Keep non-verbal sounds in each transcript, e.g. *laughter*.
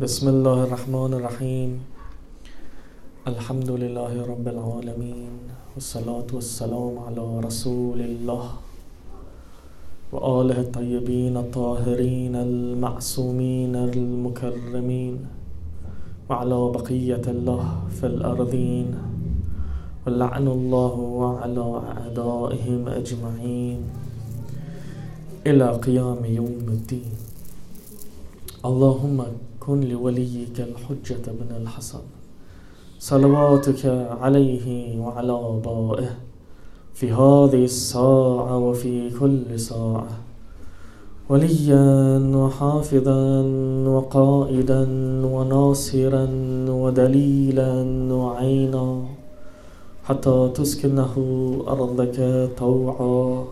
بسم الله الرحمن الرحيم. الحمد لله رب العالمين والصلاة والسلام على رسول الله وآله الطيبين الطاهرين المعصومين المكرمين وعلى بقية الله في الأرضين. ولعن الله وعلى أعدائهم أجمعين إلى قيام يوم الدين. اللهم كن لوليك الحجة بن الحسن. صلواتك عليه وعلى آبائه في هذه الساعة وفي كل ساعة. وليا وحافظا وقائدا وناصرا ودليلا وعينا حتى تسكنه أرضك طوعا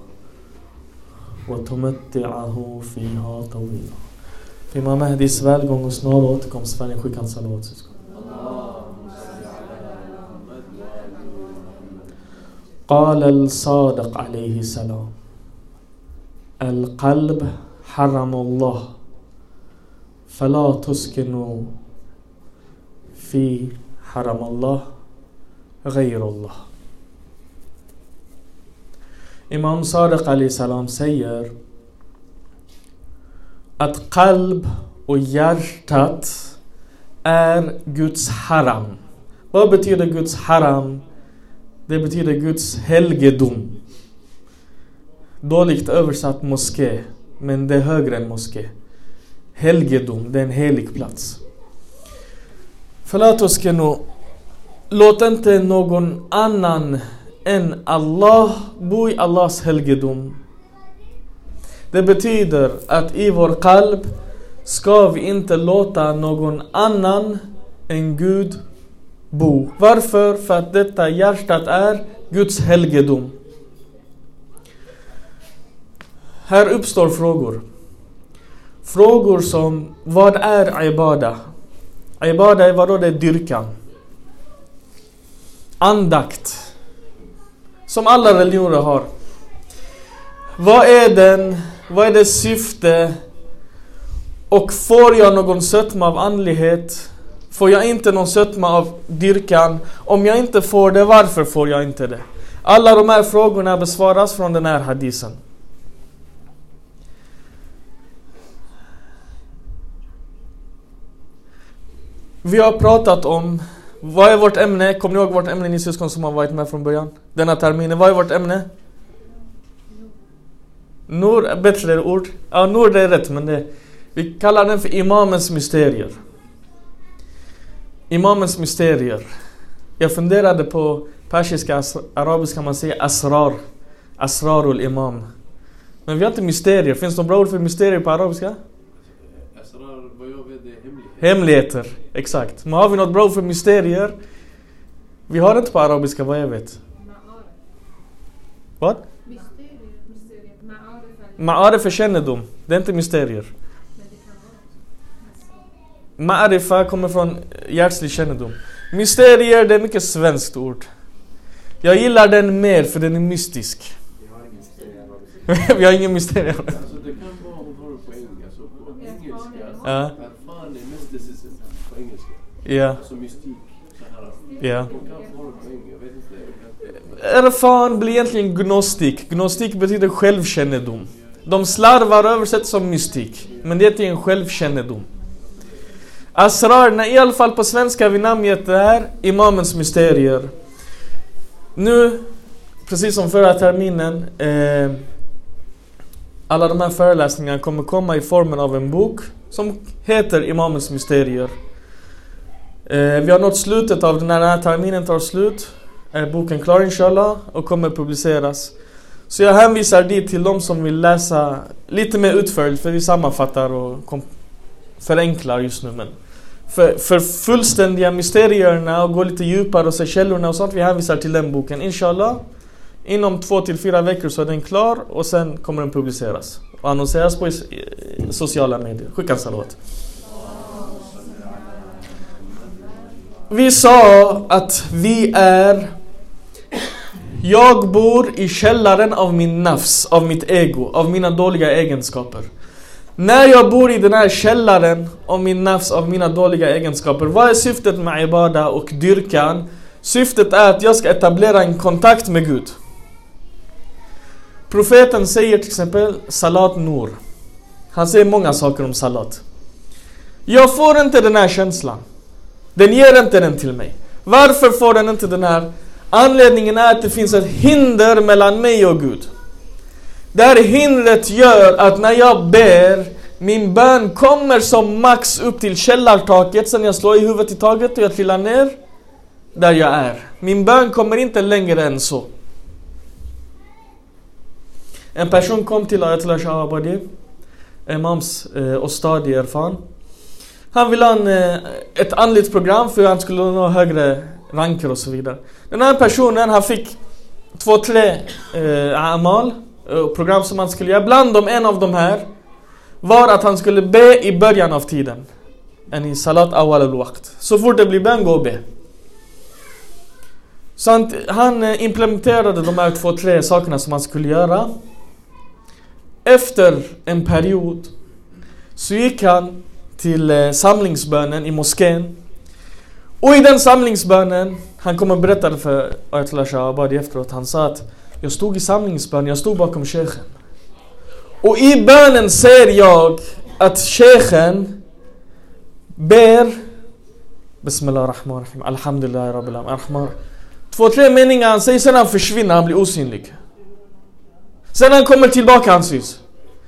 وتمتعه فيها طويلا. Imam Mahdis välgång och snara återkomst får ni skicka en salat. قال الصادق عليه السلام القلب حرم الله فلا تسكنوا في حرم الله غير الله Imam Sadiq Ali salam säger att kalb och hjärtat är Guds haram. Vad betyder Guds haram? Det betyder Guds helgedom. Dåligt översatt moské, men det är högre än moské. Helgedom, det är en helig plats. Förlåt oss, nu. Låt inte någon annan än Allah bo i Allahs helgedom. Det betyder att i vår kalb ska vi inte låta någon annan än Gud bo. Varför? För att detta hjärtat är Guds helgedom. Här uppstår frågor. Frågor som, vad är ibada? Ibada är vadå? Det är dyrkan. Andakt. Som alla religioner har. Vad är den? Vad är dess syfte? Och får jag någon sötma av andlighet? Får jag inte någon sötma av dyrkan? Om jag inte får det, varför får jag inte det? Alla de här frågorna besvaras från den här hadisen. Vi har pratat om, vad är vårt ämne? Kommer ni ihåg vårt ämne ni syskon som har varit med från början? Denna terminen, vad är vårt ämne? Nur, bättre ord. Ja, Nur det är rätt men det, vi kallar den för Imamens mysterier. Imamens mysterier. Jag funderade på persiska, arabiska man säger asrar. Asrarul imam. Men vi har inte mysterier. Finns det några bra ord för mysterier på arabiska? Asrar, vad jag vet, är hemlighet. Hemligheter, exakt. Men har vi något bra ord för mysterier? Vi har inte på arabiska vad jag vet. Vad? Ma'arif är kännedom. Det är inte mysterier. Ma'arifa kommer från hjärtslig kännedom. Mysterier, det är mycket svenskt ord. Jag gillar den mer för den är mystisk. *laughs* Vi har ingen mysterier. Alltså det kan vara, hon har det på engelska, så på engelska, Ja. erfaren är mysticism på engelska. Ja, Alltså mystik. Ja. Erfan blir egentligen gnostik. Gnostik betyder självkännedom. De slarvar och översätter som mystik. Men det är en självkännedom. Asrarna, i alla fall på svenska har vi namngett det här Imamens mysterier. Nu, precis som förra terminen, eh, alla de här föreläsningarna kommer komma i formen av en bok som heter Imamens mysterier. Eh, vi har nått slutet av när den här terminen tar slut. Är boken klar inshallah och kommer publiceras. Så jag hänvisar dit till de som vill läsa lite mer utförligt för vi sammanfattar och förenklar just nu. Men för, för fullständiga mysterierna och gå lite djupare och se källorna och sånt, vi hänvisar till den boken. Inshallah, inom två till fyra veckor så är den klar och sen kommer den publiceras. Och annonseras på sociala medier. Skicka en salvat. Vi sa att vi är jag bor i källaren av min nafs, av mitt ego, av mina dåliga egenskaper. När jag bor i den här källaren av min nafs, av mina dåliga egenskaper, vad är syftet med ibada och dyrkan? Syftet är att jag ska etablera en kontakt med Gud. Profeten säger till exempel Salat Nur. Han säger många saker om Salat. Jag får inte den här känslan. Den ger inte den till mig. Varför får den inte den här? Anledningen är att det finns ett hinder mellan mig och Gud. Det här hindret gör att när jag ber, min bön kommer som max upp till källartaket, sen jag slår i huvudet i taget och jag trillar ner där jag är. Min bön kommer inte längre än så. En person kom till Ayatollah Shah Abadi, Imams eh, och Ostadi Han ville ha en, eh, ett andligt program för han skulle nå högre ranker och så vidare. Den här personen, han fick två, tre eh, amal, eh, program som han skulle göra. Bland dem, en av de här, var att han skulle be i början av tiden. En i salat awal al-waqt. Så fort det blir bön, gå och be. Så han, han eh, implementerade de här två, tre sakerna som han skulle göra. Efter en period så gick han till eh, samlingsbönen i moskén. Och i den samlingsbönen, han kom och berättade för Ayatollah Shahabadi efteråt, han sa att jag stod i samlingsbön, jag stod bakom shejken. Och i bönen ser jag att shejken ber Bismillah rahman rahim, Alhamdulillah Rabbil Alamin, Två, tre meningar han säger, sen han försvinner, han blir osynlig. Sen han kommer tillbaka, han syns.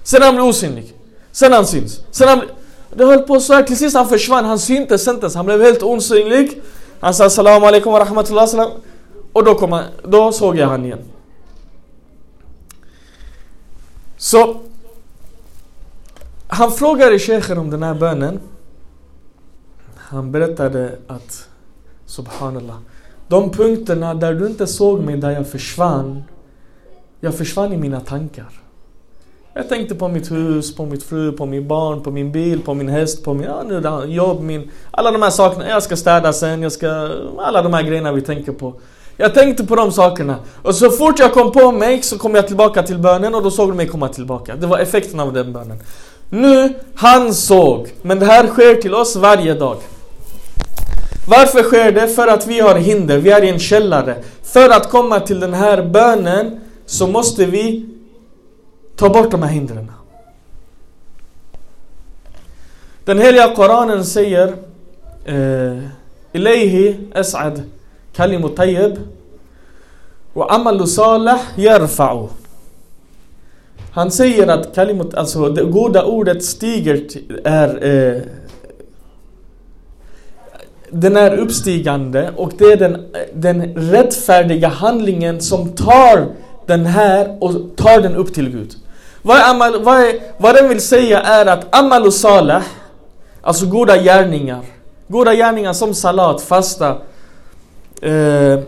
Sen han blir osynlig. Sen han syns. Sen han blir... Det höll på så här till sist han försvann, han syntes inte ens, han blev helt osynlig. Han sa salam alaikum wa rahmatullah salam. Och då, kom han, då såg jag han igen. Så han frågade shejken om den här bönen. Han berättade att Subhanallah. De punkterna där du inte såg mig, där jag försvann. Jag försvann i mina tankar. Jag tänkte på mitt hus, på mitt fru, på min barn, på min bil, på min häst, på min ja, nu, jobb, min... Alla de här sakerna. Jag ska städa sen, jag ska... Alla de här grejerna vi tänker på. Jag tänkte på de sakerna. Och så fort jag kom på mig så kom jag tillbaka till bönen och då såg du mig komma tillbaka. Det var effekten av den bönen. Nu, han såg. Men det här sker till oss varje dag. Varför sker det? För att vi har hinder, vi är i en källare. För att komma till den här bönen så måste vi Ta bort de här hindren. Den heliga Koranen säger eh, Ilayhi as'ad kalimu tayyib och amalu salih yarfa'u. Han säger att kalimut, alltså det goda ordet stiger är eh, den är uppstigande och det är den, den rättfärdiga handlingen som tar den här och tar den upp till Gud. Vad, är amal, vad, är, vad den vill säga är att amal och salah, alltså goda gärningar, goda gärningar som salat, fasta, eh,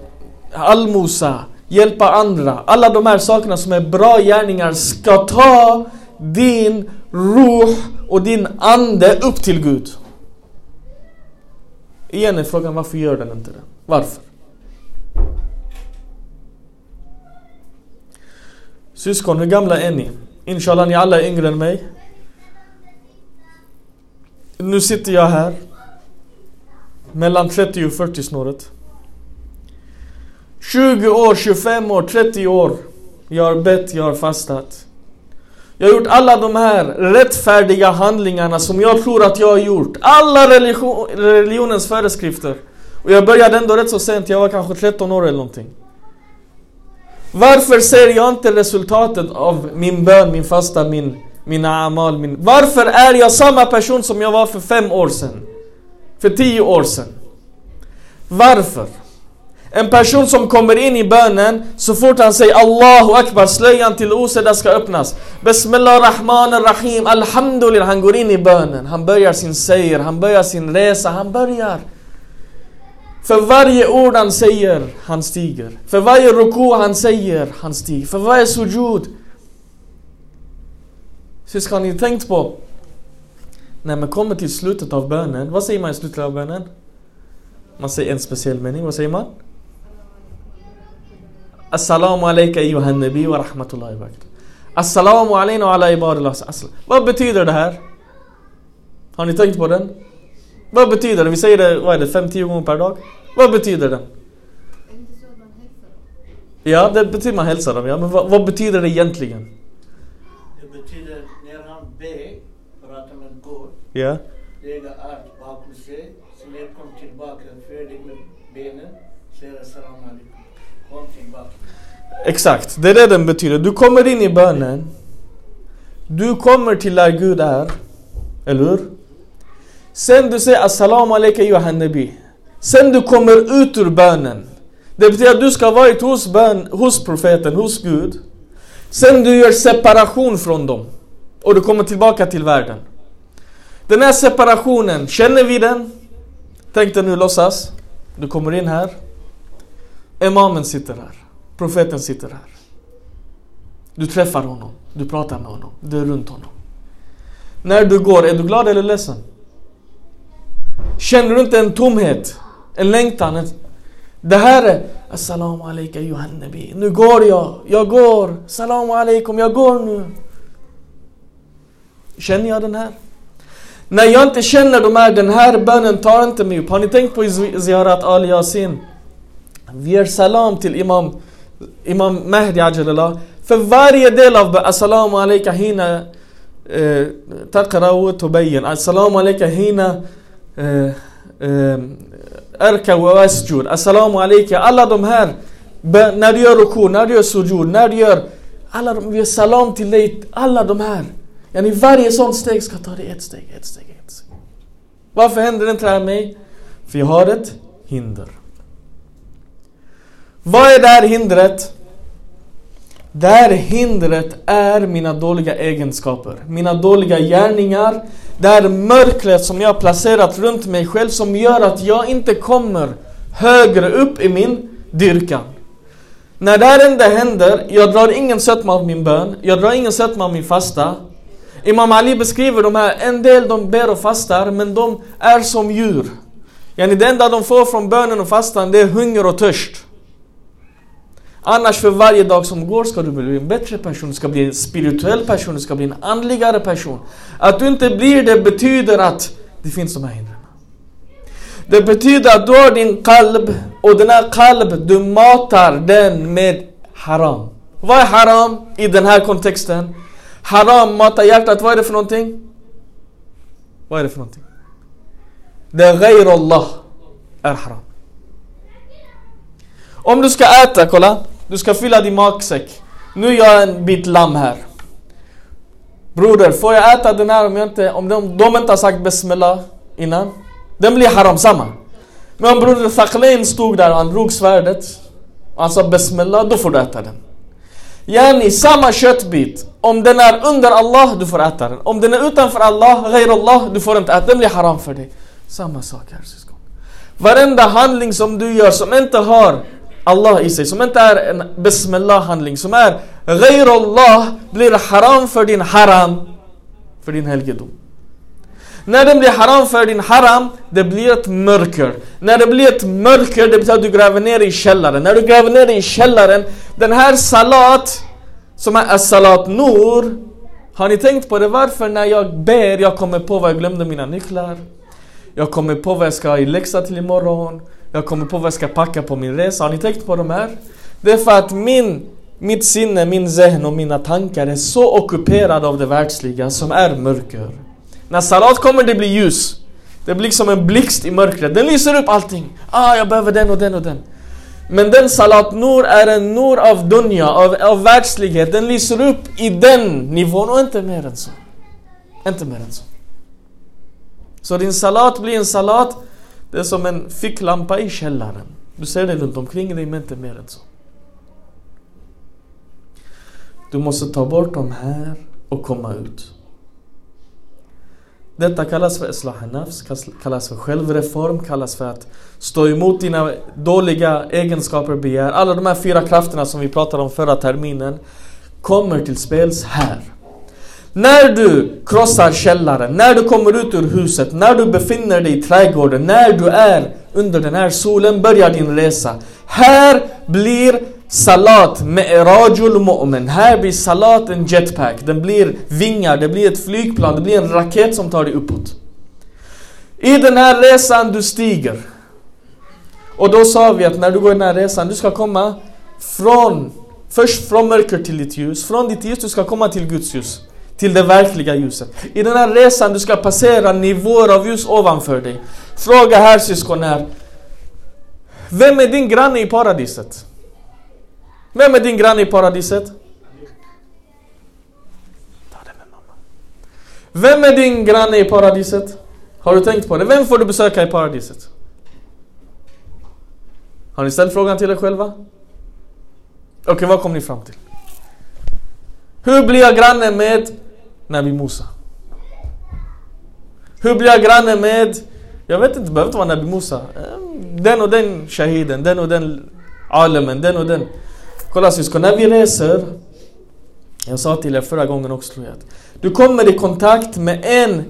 almosa, hjälpa andra. Alla de här sakerna som är bra gärningar ska ta din ruh och din ande upp till Gud. Igen är frågan varför gör den inte det? Varför? Syskon, hur gamla är ni? Inshallah, ni alla är yngre än mig. Nu sitter jag här. Mellan 30 och 40 snåret. 20 år, 25 år, 30 år. Jag har bett, jag har fastat. Jag har gjort alla de här rättfärdiga handlingarna som jag tror att jag har gjort. Alla religion, religionens föreskrifter. Och jag började ändå rätt så sent, jag var kanske 13 år eller någonting. Varför ser jag inte resultatet av min bön, min fasta, min, mina amal? Min... Varför är jag samma person som jag var för fem år sedan? För tio år sedan? Varför? En person som kommer in i bönen, så fort han säger Allahu Akbar, slöjan till osedda ska öppnas. Bismillah Rahman Rahim, Alhamdulillah, han går in i bönen. Han börjar sin seger, han börjar sin resa, han börjar. För varje ord han säger, han stiger. För varje ruku han säger, han stiger. För varje sujud. Syskon, har ni tänkt på när man kommer till slutet av bönen, vad säger man i slutet av bönen? Man säger en speciell mening, vad säger man? Assalamu alaika ayyuhan nabi wa rahmatullahi wa Assalamu alaikum wa ala ibadillah. Vad betyder det här? Har ni tänkt på den? Vad betyder det? Vi säger det, vad är det, 5-10 gånger per dag? Vad betyder den? Det? Ja, det betyder man hälsar dem, ja. Men vad, vad betyder det egentligen? Det betyder när han ber för att han går, Ja. lägga allt bakom sig, sen jag kom tillbaka färdig med benen, säger salam alaikum. Kom tillbaka. Exakt, det är det den betyder. Du kommer in i bönen. Du kommer till där Gud är. Eller hur? Sen du säger Assalamu alaikum Johan Nabi. Sen du kommer ut ur bönen. Det betyder att du ska ha varit hos, bön, hos profeten, hos Gud. Sen du gör separation från dem. Och du kommer tillbaka till världen. Den här separationen, känner vi den? Tänk dig nu låtsas. Du kommer in här. Imamen sitter här. Profeten sitter här. Du träffar honom. Du pratar med honom. Du är runt honom. När du går, är du glad eller ledsen? Känner du inte en tomhet? En längtan? En... Det här är Assalamu alaikum Johan Nabi. Nu går jag. Jag går. Assalamu alaikum. Jag går nu. Känner jag den här? När jag inte känner de här, den här bönen tar inte mig upp. Har ni tänkt på Ziarat Ziyarat Yasin? Vi ger salam till Imam, Imam Mahdi Ajalallah. För varje del av Assalamu alaikum hina eh, taqra wa tubayyin. Assalamu alaikum hina Eh, eh, Erka och asjud. Assalamu alaikum. Alla de här, när du gör ruku, när du gör sujud, när du gör... Alla de, vi gör salam till dig, alla de här. Yani varje sånt steg ska ta dig ett steg, ett steg, ett steg. Varför händer inte det här med mig? För jag har ett hinder. Vad är det här hindret? Det här hindret är mina dåliga egenskaper, mina dåliga gärningar. Det här mörkret som jag har placerat runt mig själv som gör att jag inte kommer högre upp i min dyrkan. När det här ändå händer, jag drar ingen sötma av min bön, jag drar ingen sötma av min fasta. Imam Ali beskriver de här, en del de ber och fastar men de är som djur. Yani det enda de får från bönen och fastan det är hunger och törst. Annars för varje dag som går ska du bli en bättre person, du ska bli en spirituell person, du ska bli en andligare person. Att du inte blir det betyder att det finns de här hindren. Det betyder att du har din kalb och den här kalb, du matar den med haram. Vad är haram i den här kontexten? Haram matar hjärtat, vad är det för någonting? Vad är det för någonting? Det är ghair Allah är haram. Om du ska äta, kolla. Du ska fylla din magsäck. Nu gör jag en bit lamm här. Broder, får jag äta den här om, jag inte, om de, de inte har sagt Bismillah innan? Den blir haram, samma. Men om broder Thaklein stod där och han drog svärdet och han sa Bismillah, då får du äta den. Yani samma köttbit. Om den är under Allah, du får äta den. Om den är utanför Allah, ghair Allah, du får inte äta den. Den blir haram för dig. Samma sak här syskon. Varenda handling som du gör som inte har Allah i sig, som inte är en Bismillah handling, som är ghair Allah, blir haram för din haram, för din helgedom. När den blir haram för din haram, det blir ett mörker. När det blir ett mörker, det betyder att du gräver ner i källaren. När du gräver ner i källaren, den här salat, som är salat nur, har ni tänkt på det? Varför när jag ber, jag kommer på vad jag glömde mina nycklar. Jag kommer på vad jag ska ha i läxa till imorgon. Jag kommer på vad jag ska packa på min resa. Har ni tänkt på de här? Det är för att min, mitt sinne, min zehn och mina tankar är så ockuperade av det världsliga som är mörker. När salat kommer det blir ljus. Det blir som en blixt i mörkret. Den lyser upp allting. Ah, jag behöver den och den och den. Men den salat nur är en nur av dunja, av, av världslighet. Den lyser upp i den nivån och inte mer än så. Inte mer än så. Så din salat blir en salat, det är som en ficklampa i källaren. Du ser det runt omkring dig men inte mer än så. Du måste ta bort de här och komma ut. Detta kallas för islah kallas för självreform, kallas för att stå emot dina dåliga egenskaper och begär. Alla de här fyra krafterna som vi pratade om förra terminen kommer till spels här. När du krossar källaren, när du kommer ut ur huset, när du befinner dig i trädgården, när du är under den här solen börjar din resa. Här blir Salat med rajul mu'min. Här blir salat en jetpack. Den blir vingar, det blir ett flygplan, det blir en raket som tar dig uppåt. I den här resan du stiger. Och då sa vi att när du går den här resan, du ska komma från, först från mörker till ditt ljus. Från ditt ljus du ska komma till Guds ljus. Till det verkliga ljuset. I den här resan du ska passera nivåer av ljus ovanför dig. Fråga här syskon här. Vem är din granne i paradiset? Vem är din granne i paradiset? Ta det med mamma. Vem är din granne i paradiset? Har du tänkt på det? Vem får du besöka i paradiset? Har ni ställt frågan till er själva? Okej, vad kom ni fram till? Hur blir jag granne med Nabi Musa? Hur blir jag granne med, jag vet inte, det behöver inte vara Nabi Musa. Den och den shahiden, den och den alemen, den och den. Kolla syskon, när vi reser, jag sa till er förra gången också tror jag, du kommer i kontakt med en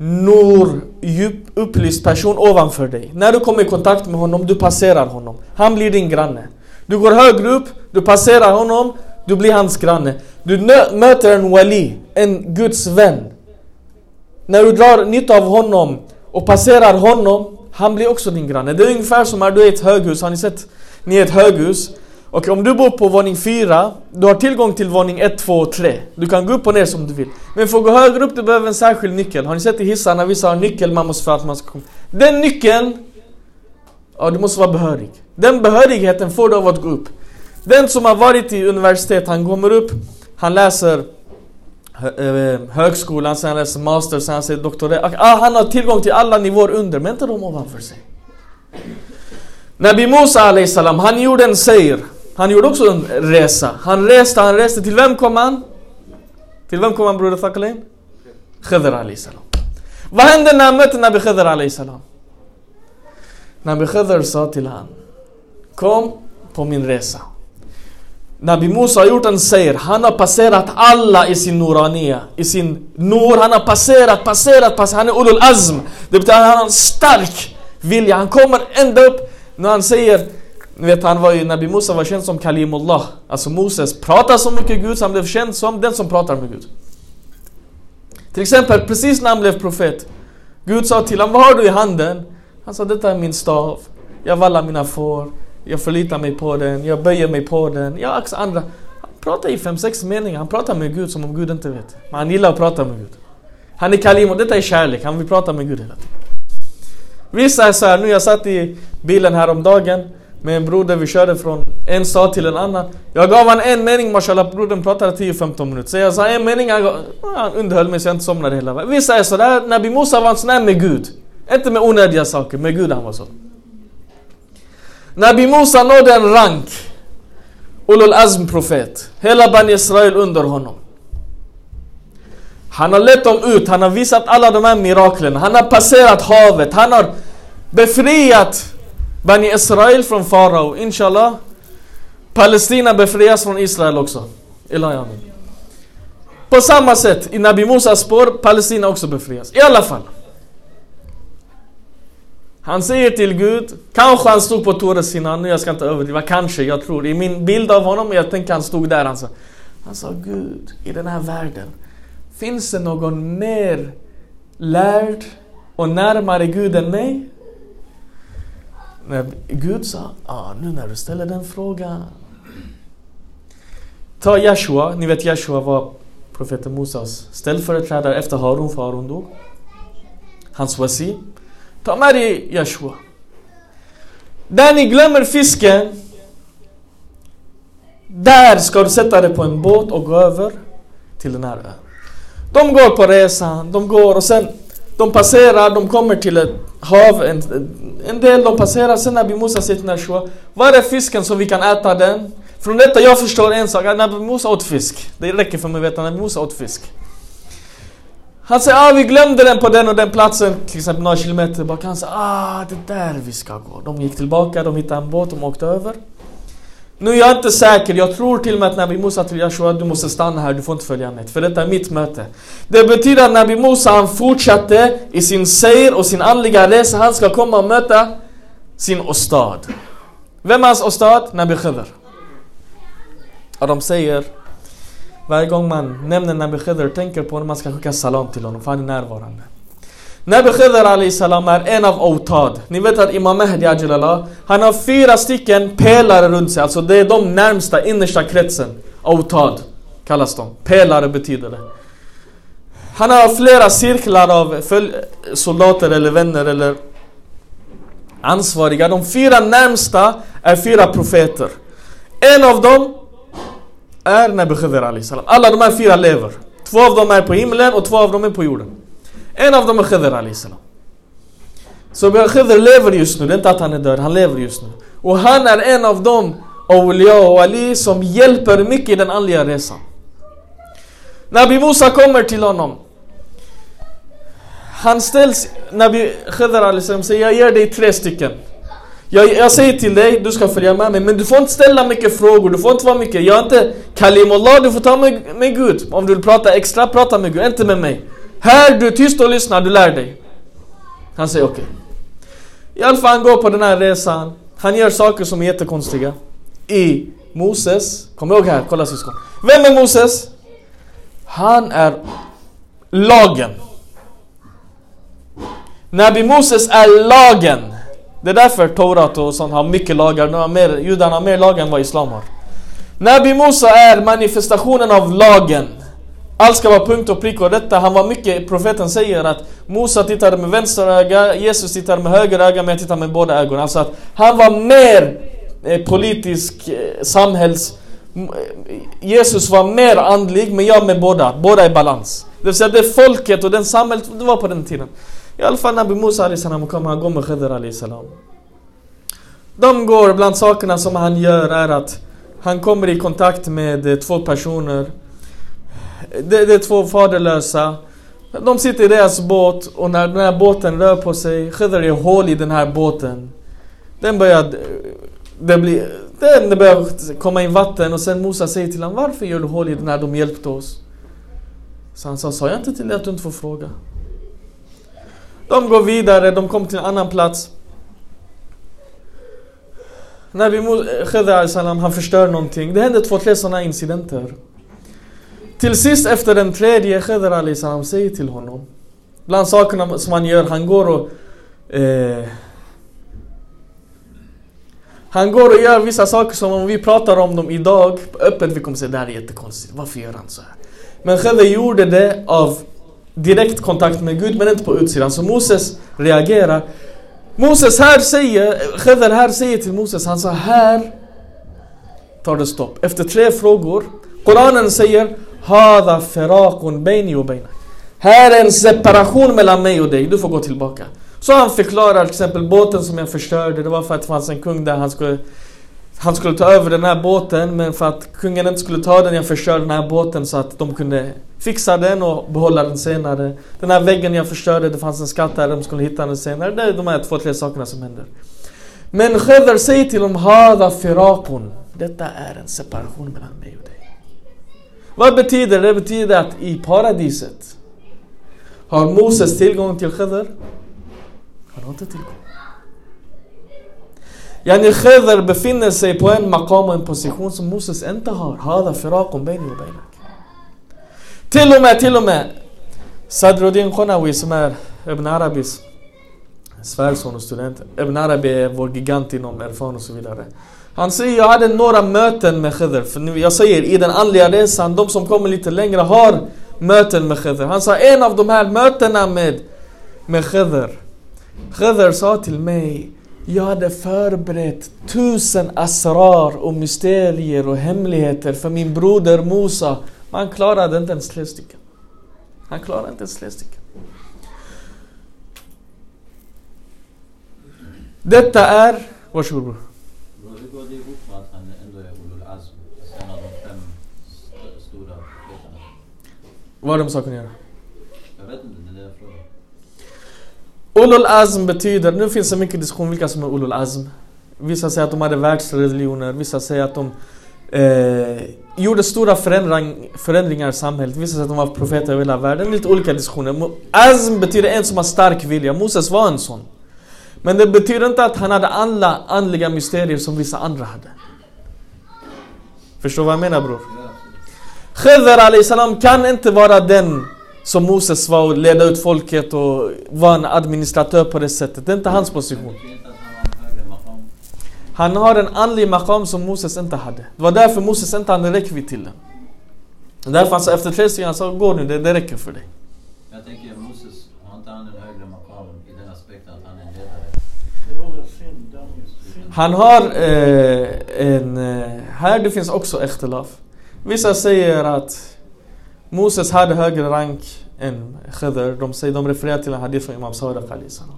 Nur, djup upplyst person ovanför dig. När du kommer i kontakt med honom, du passerar honom. Han blir din granne. Du går högre upp, du passerar honom, du blir hans granne. Du möter en wali, en Guds vän. När du drar nytta av honom och passerar honom, han blir också din granne. Det är ungefär som när du är i ett höghus, har ni sett? Ni är i ett höghus. Och om du bor på våning 4, du har tillgång till våning 1, 2 och 3. Du kan gå upp och ner som du vill. Men för att gå högre upp, du behöver en särskild nyckel. Har ni sett i hissarna, vissa har nyckel man måste för att man ska komma. Den nyckeln, ja du måste vara behörig. Den behörigheten får du av att gå upp. Den som har varit i universitet, han kommer upp, han läser eh, högskolan, sen läser master, sen läser doktorat. Ah, han har tillgång till alla nivåer under, men inte de ovanför sig. Nabi Musa salam, han gjorde en seir. Han gjorde också en resa. Han reste, han reste. Till vem kom han? Till vem kom han broder Thakalain? Khidr salam. Vad hände när han mötte Nabi Khidr salam? Nabi Khidr sa till han Kom på min resa. Nabi Musa har gjort en seir. Han har passerat alla i sin Nurania, I sin Nur. Han har passerat, passerat, passerat. Han är Ulul Azm. Det betyder att han har en stark vilja. Han kommer ända upp när han säger ni vet han var ju, Nabi Musa var känd som Kalimullah. Alltså Moses pratar så mycket Gud så han blev känd som den som pratar med Gud. Till exempel precis när han blev profet. Gud sa till honom, vad har du i handen? Han sa, detta är min stav. Jag vallar mina får. Jag förlitar mig på den. Jag böjer mig på den. Jag axlar andra. Han pratar i fem, sex meningar. Han pratar med Gud som om Gud inte vet. Men han gillar att prata med Gud. Han är Kalim och detta är kärlek. Han vill prata med Gud hela tiden. Vissa är så här, nu jag satt i bilen häromdagen med en broder, vi körde från en stad till en annan. Jag gav han en mening, mashallah, brodern pratade 10-15 minuter. Så jag sa en mening, han, gav, han underhöll mig så jag inte somnade hela vägen. Vissa är sådär, Nabi Musa var en sån här med Gud. Inte med onödiga saker, med Gud han var så. Nabi Musa nådde en rank. Ulul Azm profet. Hela Bani Israel under honom. Han har lett dem ut, han har visat alla de här miraklen. Han har passerat havet, han har befriat Bani Israel från farao. Inshallah. Palestina befrias från Israel också. Ila. På samma sätt, i Nabi Musas spår, Palestina också befrias. I alla fall. Han säger till Gud, kanske han stod på Tores innan, nu jag ska inte överdriva, kanske, jag tror. I min bild av honom, jag tänker han stod där, han sa, han sa Gud, i den här världen, finns det någon mer lärd och närmare Gud än mig? Men Gud sa, ah, nu när du ställer den frågan. Ta Jeshua, ni vet Jeshua var profeten Mosas ställföreträdare efter Harun, för Harun dog. Hans wasi. Ta med dig Joshua. Där ni glömmer fisken, där ska du sätta dig på en båt och gå över till e. den här ön. De går på resan, de går och sen de passerar, de kommer till ett hav, en, en del de passerar, sen Nabi Musa säger till Nashua, var är fisken så vi kan äta den? Från detta jag förstår en sak, att Nabi Musa åt fisk. Det räcker för mig att veta att Nabi Musa åt fisk. Han säger, ah vi glömde den på den och den platsen, till exempel några kilometer bak. Han säger, ah det är där vi ska gå. De gick tillbaka, de hittade en båt, de åkte över. Nu är jag inte säker, jag tror till och med att Nabi Musa till Joshua, du måste stanna här, du får inte följa med. För detta är mitt möte. Det betyder att Nabi Musa han fortsatte i sin seir och sin andliga resa. Han ska komma och möta sin ostad. Vem är hans ostad? Nabi Khidr. Och de säger varje gång man nämner Nabi Khidr tänker på när man ska skicka salam till honom för han är närvarande. Nabi Khidr Ali salam är en av Autad. Ni vet att Imam Mahdi Ajilallah, han har fyra stycken pelare runt sig. Alltså det är de närmsta innersta kretsen. Autad kallas de. Pelare betyder det. Han har flera cirklar av soldater eller vänner eller ansvariga. De fyra närmsta är fyra profeter. En av dem är Nabi Khidr alayhi salam. Alla de här fyra lever. Två av dem är på himlen och två av dem är på jorden. En av dem är Khidr alayhi salam. Så Khidr lever just nu, det är inte att han är död, han lever just nu. Och han är en av dem Awliya och Ali som hjälper mycket i den andliga resan. Nabi Musa kommer till honom. Han ställs, Nabi Khidr alayhi salam säger jag ger dig tre stycken. Jag, jag säger till dig, du ska följa med mig, men du får inte ställa mycket frågor, du får inte vara mycket, jag är inte Kalimullah, du får ta med, med Gud. Om du vill prata extra, prata med Gud, inte med mig. Här, du är tyst och lyssnar, du lär dig. Han säger okej. I alla fall han går på den här resan, han gör saker som är jättekonstiga. I Moses, kom ihåg här, kolla syskon. Vem är Moses? Han är lagen. Nabi Moses är lagen. Det är därför Torat och sånt har mycket lagar. De har mer, judarna har mer lagar än vad Islam har. Nabi Musa är manifestationen av lagen. Allt ska vara punkt och prick och detta. Han var mycket, profeten säger att Musa tittade med vänster öga, Jesus tittade med höger öga, men jag tittar med båda ögonen. Alltså att han var mer eh, politisk, eh, samhälls... Eh, Jesus var mer andlig, men jag med båda. Båda i balans. Det vill säga det folket och den samhället, det var på den tiden. I alla fall Nabi Musa alayhi salam kommer, han går med Khidr alayhi salam. De går, bland sakerna som han gör är att han kommer i kontakt med eh, två personer. Det, det är två faderlösa. De sitter i deras båt och när den här båten rör på sig, Khidr är hål i den här båten. Den börjar... Eh, det blir... Den det börjar komma in vatten och sen Musa säger till honom Varför gör du hål i den här? De hjälpte oss. Så han sa, sa jag inte till dig att du inte får fråga? De går vidare, de kommer till en annan plats. Nabi Mu- Khidr salam, han förstör någonting. Det händer två, tre sådana incidenter. Till sist efter den tredje, Khidr alayhi säger till honom. Bland sakerna som han gör, han går och... Eh, han går och gör vissa saker som om vi pratar om dem idag öppet, vi kommer säga det här är jättekonstigt. Varför gör han så här? Men Khidr gjorde det av direkt kontakt med Gud men inte på utsidan. Så Moses reagerar. Moses här säger, Khidr här säger till Moses, han sa här tar det stopp. Efter tre frågor, Koranen säger Hada firaqun baini och bainak. Här är en separation mellan mig och dig, du får gå tillbaka. Så han förklarar till exempel båten som jag förstörde, det var för att det fanns en kung där han skulle han skulle ta över den här båten men för att kungen inte skulle ta den, jag förstörde den här båten så att de kunde fixa den och behålla den senare. Den här väggen jag förstörde, det fanns en skatt där, de skulle hitta den senare. Det är de här två, tre sakerna som händer. Men Khidr säger till dem, Hada firakun. Detta är en separation mellan mig och dig. Vad betyder det? Det betyder att i paradiset har Moses tillgång till Khidr. Han har inte tillgång. Yani Khidr befinner sig på en maqam och en position som Moses inte har. Hada firaqun baini wa bainak. Till och med, till och med Sadruddin Khonawi som är Ibn Arabis svärson och student. Ibn Arabi är vår gigant inom erfan och så vidare. Han säger jag hade några möten med Khidr. För nu, jag säger i den andliga resan, de som kommer lite längre har möten med Khidr. Han sa en av de här mötena med, med Khidr. Khidr sa till mig jag hade förberett tusen asrar och mysterier och hemligheter för min broder Musa. Men han klarade inte ens tre stycken. Han klarade inte ens tre stycken. Detta är... Varsågod bror. Är. Vad har de sakerna att göra? Jag vet inte, det är det jag frågar. Ulul Azm betyder, nu finns det mycket diskussion vilka som är Ulul Azm. Vissa säger att de hade världsreligioner, vissa säger att de eh, gjorde stora förändring, förändringar i samhället. Vissa säger att de var profeter över hela världen. Lite olika diskussioner. Azm betyder en som har stark vilja. Moses var en sån. Men det betyder inte att han hade alla andliga mysterier som vissa andra hade. Förstår vad jag menar bror? Khidr salam kan inte vara den som Moses var och leda ut folket och vara en administratör på det sättet. Det är inte hans position. Han har en andlig maqam som Moses inte hade. Det var därför Moses inte hade räckvidd till den. Därför han sa efter tre stycken, han sa gå nu, det, det räcker för dig. Jag tänker Moses, har inte han en högre maqam i den aspekten att han är ledare? Han har eh, en... Eh, här det finns också ikhtilaf. Vissa säger att Moses hade högre rank än Khidr. De, säger, de refererar till en hadith från Imam alayhi salam.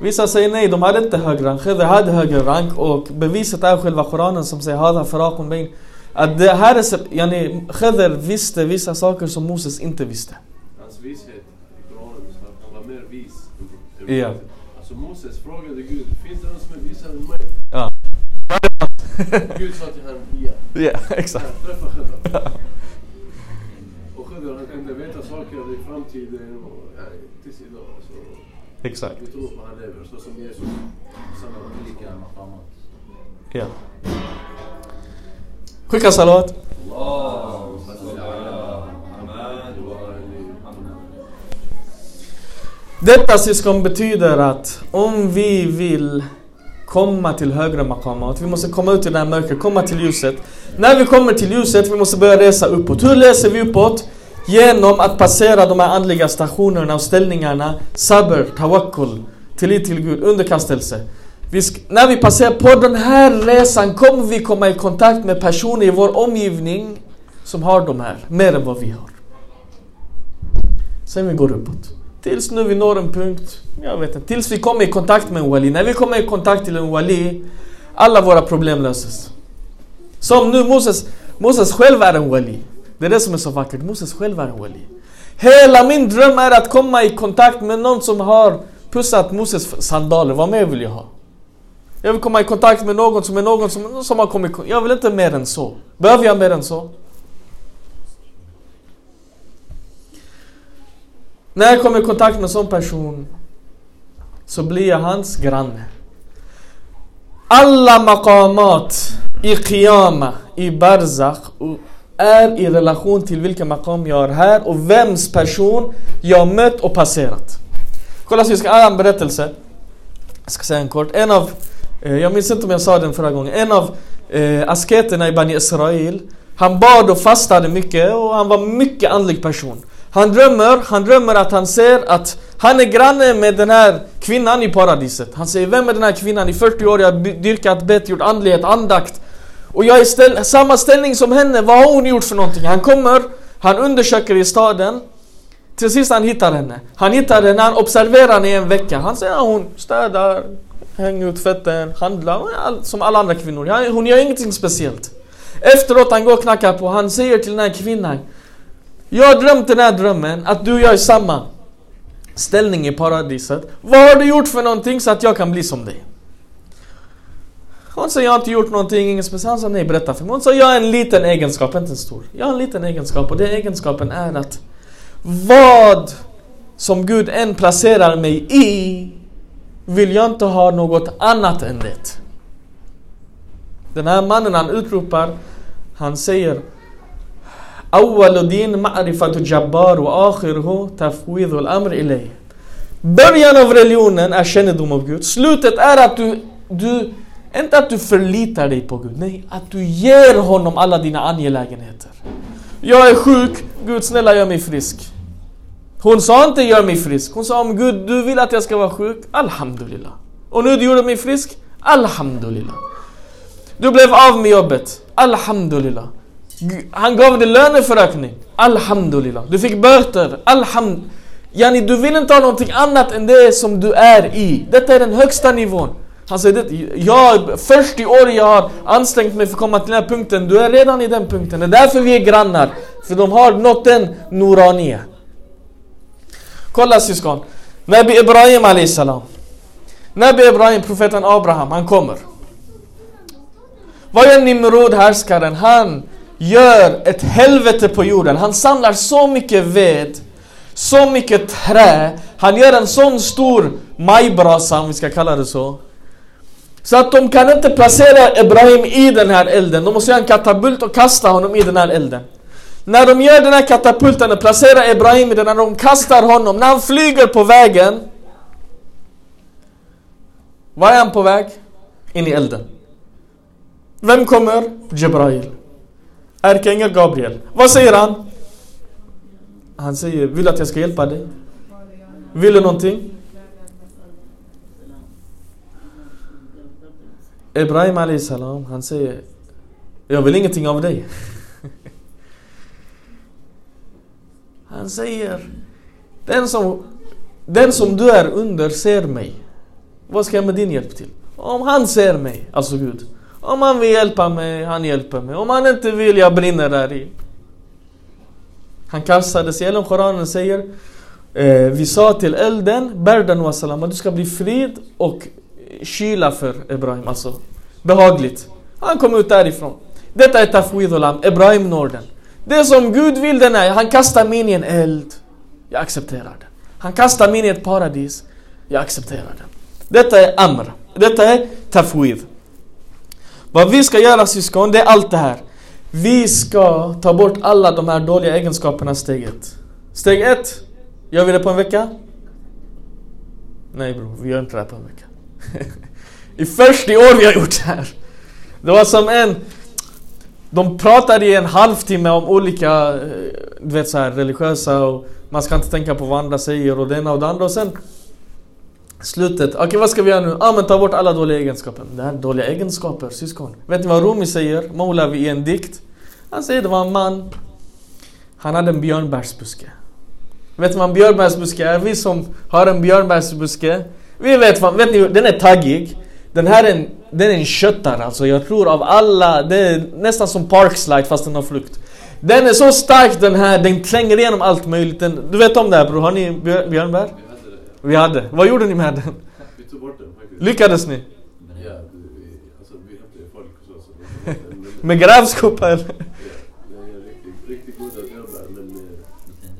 Vissa säger nej, de hade inte högre rank. Khidr hade högre rank och beviset är själva Koranen som säger Hada faraqun bain. Att det här är... Yani, Khidr visste vissa saker som Moses inte visste. Hans vishet i Koranen, han var mer vis. Ja. Alltså Moses frågade Gud, finns det någon som är visare än mig? Ja. Gud sa till honom, ja. Ja, *laughs* exakt. *laughs* Khidr han kunde veta saker i framtiden och ja, tills idag. Så Exakt. vi tror på han lever, så som Jesus. Samma Olika maqamat. Ja. Skicka salawat. Detta syskon betyder att om vi vill komma till högre maqamat, vi måste komma ut ur det här mörkret, komma till ljuset. När vi kommer till ljuset, vi måste börja resa uppåt. Hur läser vi uppåt? Genom att passera de här andliga stationerna och ställningarna. Sabr, tawakkul, tillit till Gud, underkastelse. Vi när vi passerar på den här resan kommer vi komma i kontakt med personer i vår omgivning som har de här, mer än vad vi har. Sen vi går uppåt. Tills nu vi når en punkt, jag vet inte, tills vi kommer i kontakt med en wali. När vi kommer i kontakt till en wali, alla våra problem löses. Som nu Moses, Moses själv är en wali. Det är det som är så vackert, Moses själv är en wali. Hela min dröm är att komma i kontakt med någon som har pussat Moses sandaler, vad mer vill jag ha? Jag vill komma i kontakt med någon som är någon som, som har kommit Jag vill inte mer än så. Behöver jag mer än så? När jag kommer i kontakt med en sån person så blir jag hans granne. Alla maqamat i qiyama, i barzakh är i relation till vilken maqam jag har här och vems person jag mött och passerat. Kolla så vi ska en berättelse. Jag ska säga en kort. En av, eh, jag minns inte om jag sa den förra gången. En av eh, asketerna i Bani Israel. Han bad och fastade mycket och han var mycket andlig person. Han drömmer, han drömmer att han ser att han är granne med den här kvinnan i paradiset. Han säger, vem är den här kvinnan? I 40 år jag har dyrkat, bett, gjort andlighet, andakt. Och jag är i ställ- samma ställning som henne, vad har hon gjort för någonting? Han kommer, han undersöker i staden. Till sist han hittar henne. Han hittar henne, han observerar henne i en vecka. Han säger att hon städar, hänger ut tvätten, handlar, som alla andra kvinnor. Hon gör ingenting speciellt. Efteråt han går och knackar på, han säger till den här kvinnan. Jag har drömt den här drömmen, att du och jag är i samma ställning i paradiset. Vad har du gjort för någonting så att jag kan bli som dig? Hon säger jag har inte gjort någonting, inget speciellt. Han sa nej, berätta för mig. Hon sa jag har en liten egenskap, inte en stor. Jag har en liten egenskap och den egenskapen är att vad som Gud än placerar mig i vill jag inte ha något annat än det. Den här mannen han utropar, han säger أول دين معرفة جبار وآخره تفويض الأمر إليه Början av religionen är kännedom om Gud. Slutet är att du, du, inte att du förlitar dig på Gud. Nej, att du ger honom alla dina angelägenheter. Jag är sjuk, Gud snälla gör mig frisk. Hon sa inte gör mig frisk. Hon sa om Gud du vill att jag ska vara sjuk, Alhamdulillah. Och nu du gjorde mig frisk, Alhamdulillah. Du blev av med jobbet, Alhamdulillah. Han gav dig löneförökning, Alhamdulillah. Du fick böter, Alhamdulillah. Yani du vill inte ha någonting annat än det som du är i. Detta är den högsta nivån. Han säger det, jag, 40 år jag har ansträngt mig för att komma till den här punkten. Du är redan i den punkten. Det är därför vi är grannar. För de har nått den Norania. Kolla syskon. Nabi Ibrahim Ali salam. Nabi Ibrahim, profeten Abraham, han kommer. Vad gör Nimrod, härskaren? Han gör ett helvete på jorden. Han samlar så mycket ved, så mycket trä. Han gör en sån stor majbrasa, om vi ska kalla det så. Så att de kan inte placera Ibrahim i den här elden. De måste göra en katapult och kasta honom i den här elden. När de gör den här katapulten och placerar Ibrahim i den, när de kastar honom, när han flyger på vägen. Var är han på väg? In i elden. Vem kommer? Jibrail. Ärkeängel Gabriel. Vad säger han? Han säger, vill du att jag ska hjälpa dig? Vill du någonting? Ibrahim Ali salam, han säger Jag vill ingenting av dig. *laughs* Han säger den som, den som du är under ser mig. Vad ska jag med din hjälp till? Om han ser mig, alltså Gud. Om han vill hjälpa mig, han hjälper mig. Om han inte vill, jag brinner där i. Han kastades ihjäl. Koranen säger eh, Vi sa till elden, Berdan den salam, att du ska bli frid och kyla för Ibrahim. Alltså behagligt. Han kom ut därifrån. Detta är Tafwid Olam, Ibrahim Norden. Det som Gud vill den är, han kastar mig in i en eld. Jag accepterar det. Han kastar mig in i ett paradis. Jag accepterar det. Detta är Amr. Detta är Tafwid. Vad vi ska göra syskon, det är allt det här. Vi ska ta bort alla de här dåliga egenskaperna steg ett. Steg ett, gör vi det på en vecka? Nej bror, vi gör inte det här på en vecka. I 40 år vi har gjort det här. Det var som en... De pratade i en halvtimme om olika, eh, du vet så här, religiösa och man ska inte tänka på vad andra säger och det ena och det andra och sen Slutet, okej okay, vad ska vi göra nu? Ja ah, men ta bort alla dåliga egenskaper. Det här är dåliga egenskaper, syskon. Vet ni vad Rumi säger? Moulavi i en dikt. Han säger det var en man. Han hade en björnbärsbuske. Vet ni vad en björnbärsbuske är? Vi som har en björnbärsbuske. Vi vet vad, vet ni, den är taggig. Den här är en, den är en köttare alltså. Jag tror av alla, det är nästan som Parkslide fast den har flukt. Den är så stark den här, den tränger igenom allt möjligt. Den, du vet om det här bror, har ni björnbär? Vi hade. Vad gjorde ni med den? Vi tog bort den faktiskt. Lyckades ni? Ja, vi, alltså, vi hämtade folk och så. Med grävskopa eller? Riktigt, riktigt goda björnbär men, eh,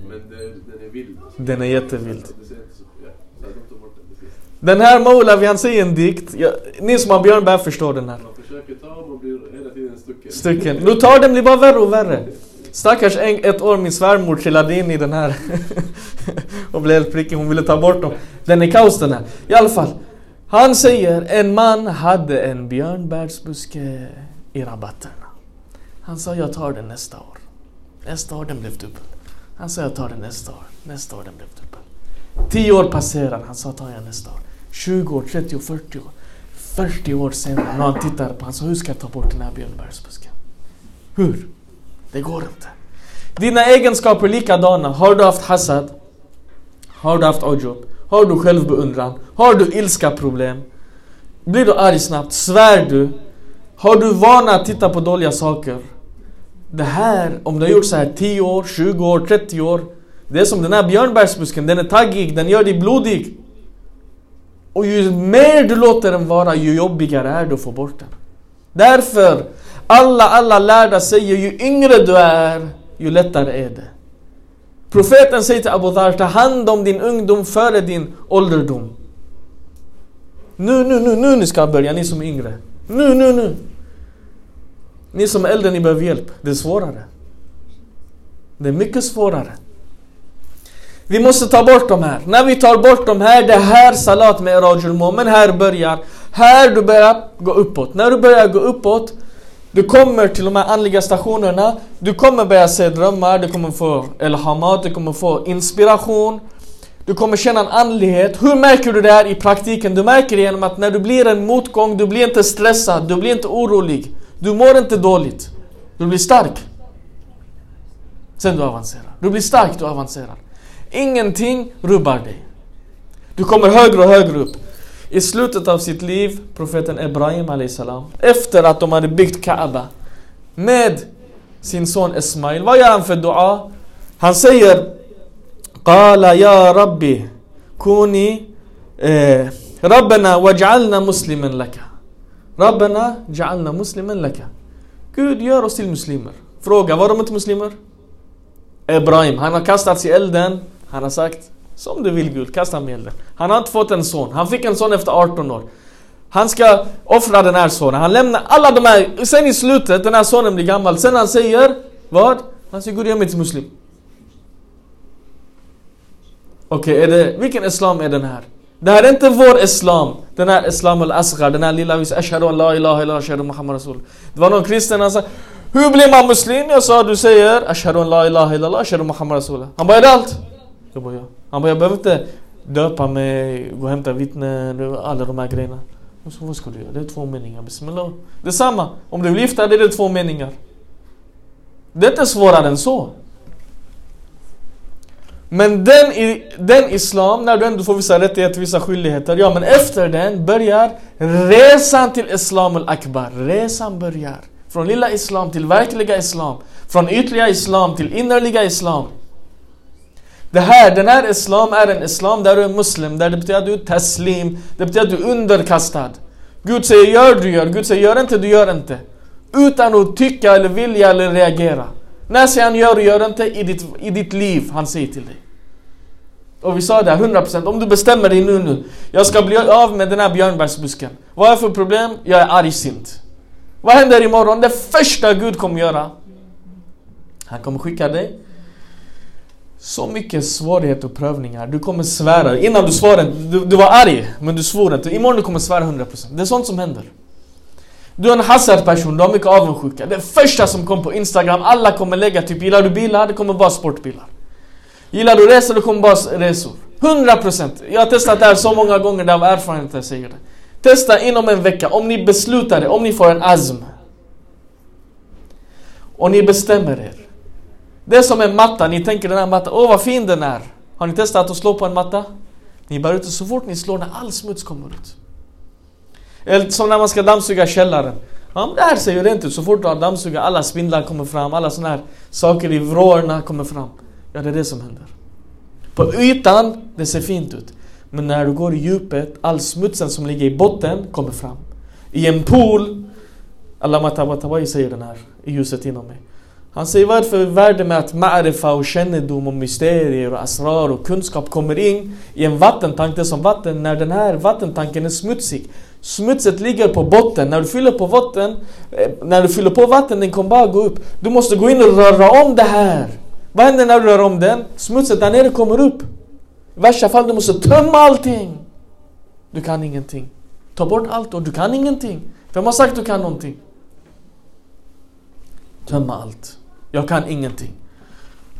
men det, den är vild. Alltså. Den är jättevild. Så det ser inte så, ja, så de tog bort den här Moulavi han säger en dikt. Ja, ni som har björnbär förstår den här. Man försöker ta man blir hela tiden stucken. Stycken. Nu tar den blir bara värre och värre. Stackars en, ett år min svärmor trillade in i den här *laughs* och blev helt prickig. Hon ville ta bort dem. Den är kaos den här. I alla fall. Han säger en man hade en björnbärsbuske i rabatterna. Han sa jag tar den nästa år. Nästa år den blev dubbel. Han sa jag tar den nästa år. Nästa år den blev dubbel. 10 år passerar. Han sa tar jag nästa år. 20 år, 30 år, 40 år. 40 år senare när han tittar på honom, hur ska jag ta bort den här björnbärsbusken? Hur? Det går inte. Dina egenskaper är likadana. Har du haft hasad? Har du haft ujub? Har du självbeundran? Har du ilska problem? Blir du arg snabbt? Svär du? Har du vana att titta på dåliga saker? Det här, om du har gjort så här 10 år, 20 år, 30 år. Det är som den här björnbärsbusken, den är taggig, den gör dig blodig. Och ju mer du låter den vara, ju jobbigare är det att få bort den. Därför, alla, alla lärda säger ju yngre du är, ju lättare är det. Profeten säger till Abu Dhar, ta hand om din ungdom före din ålderdom. Nu, nu, nu, nu ni ska börja, ni som är yngre. Nu, nu, nu. Ni som är äldre, ni behöver hjälp. Det är svårare. Det är mycket svårare. Vi måste ta bort de här. När vi tar bort de här, det här salat med Rajul Momen här börjar. Här du börjar gå uppåt. När du börjar gå uppåt, du kommer till de här andliga stationerna. Du kommer börja se drömmar, du kommer få elhamat, du kommer få inspiration. Du kommer känna en andlighet. Hur märker du det här i praktiken? Du märker det genom att när du blir en motgång, du blir inte stressad, du blir inte orolig. Du mår inte dåligt. Du blir stark. Sen du avancerar. Du blir stark, du avancerar. Ingenting rubbar dig. Du kommer högre och högre upp. I slutet av sitt liv, profeten Ibrahim salam, efter att de hade byggt Kaaba med sin son Ismail, vad gör han för dua? Han säger Qala ya Rabbi Kuni eh, Rabbana waj'alna muslimen laka Rabbana ja'alna muslimen laka Gud gör oss till muslimer. Fråga, var de inte muslimer? Ibrahim, han har kastats i elden. Han har sagt som du vill Gud, kasta mig elden. Han har inte fått en son. Han fick en son efter 18 år. Han ska offra den här sonen. Han lämnar alla de här, sen i slutet, den här sonen blir gammal. Sen han säger, vad? Han säger, Gud gör mig till muslim. Okej, okay, det, vilken islam är den här? Det här är inte vår islam. Den här islam al-asghar, den här lilla vi ashhadu an la ilaha illa ashhadu muhammad rasul. Det var någon kristen han sa Hur blir man muslim? Jag sa du säger ashhadu an la ilaha illa ashhadu muhammad rasul. Han bara är det allt? Jag bara ja. Han bara jag behöver inte döpa mig, gå och hämta vittnen, alla de här grejerna. Och så vad ska du göra? Det är två meningar. Bismillah. Det är samma. Om du vill gifta dig, det är två meningar. Det är inte svårare än så. Men den, den islam, när du ändå får vissa rättigheter, vissa skyldigheter. Ja, men efter den börjar resan till islam al-akbar. Resan börjar. Från lilla islam till verkliga islam. Från ytliga islam till innerliga islam. Det här, den här islam är en islam där du är muslim, där det betyder att du är taslim, det betyder att du är underkastad. Gud säger gör, du gör. Gud säger gör inte, du gör inte. Utan att tycka eller vilja eller reagera. När säger han gör du gör inte i ditt, i ditt liv, han säger till dig. Och vi sa det 100%, om du bestämmer dig nu nu. Jag ska bli av med den här björnbärsbusken. Vad är det för problem? Jag är argsint. Vad händer imorgon? Det första Gud kommer göra. Han kommer skicka dig så mycket svårigheter och prövningar. Du kommer svära. Innan du svarade, du, du var arg, men du svor inte. Imorgon du kommer svära 100%. Det är sånt som händer. Du är en hasardperson, du har mycket avundsjuka. Det första som kom på Instagram, alla kommer lägga typ Gillar du bilar? Det kommer bara sportbilar. Gillar du resor? Det kommer bara resor. 100%! Jag har testat det här så många gånger, det av erfarenhet jag säger det. Testa inom en vecka, om ni beslutar det, om ni får en azm. Och ni bestämmer er. Det är som en matta, ni tänker den här mattan, åh vad fin den är. Har ni testat att slå på en matta? Ni bär ut den så fort ni slår när all smuts kommer ut. Eller som när man ska dammsuga källaren. Ja, men det här ser ju rent ut. Så fort du har dammsugat, alla spindlar kommer fram, alla sådana här saker i vrårna kommer fram. Ja, det är det som händer. På ytan, det ser fint ut. Men när du går i djupet, all smutsen som ligger i botten kommer fram. I en pool, Allah Tabatabai säger den här i ljuset inom mig. Han säger vad är det för värde med att ma'rifa och kännedom och mysterier och asrar och kunskap kommer in i en vattentank. Det är som vatten när den här vattentanken är smutsig. Smutset ligger på botten. När du fyller på vatten, eh, när du fyller på vatten, den kommer bara gå upp. Du måste gå in och röra om det här. Vad händer när du rör om den? Smutset där nere kommer upp. I värsta fall du måste tömma allting. Du kan ingenting. Ta bort allt och du kan ingenting. Vem har sagt att du kan någonting? Tömma allt. Jag kan ingenting.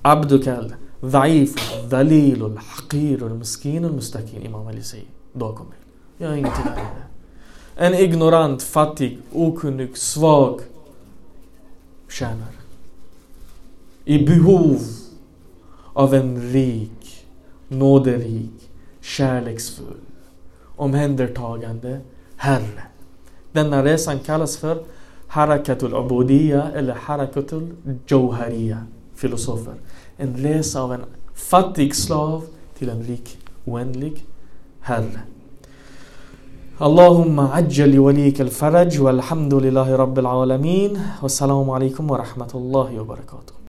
Abdukal, Dhaif, Dalil, Haqir, Miskin, Mustakin. Imam Ali säger. Då kommer jag. Jag har ingenting att En ignorant, fattig, okunnig, svag tjänare. I behov av en rik, nåderik, kärleksfull, omhändertagande Herre. Denna resan kallas för حركة العبودية إلى حركة الجوهرية فيلسوفر إن ليس من فاتيك سلاف تلنليك وينليك هل. اللهم عجل وليك الفرج والحمد لله رب العالمين والسلام عليكم ورحمة الله وبركاته.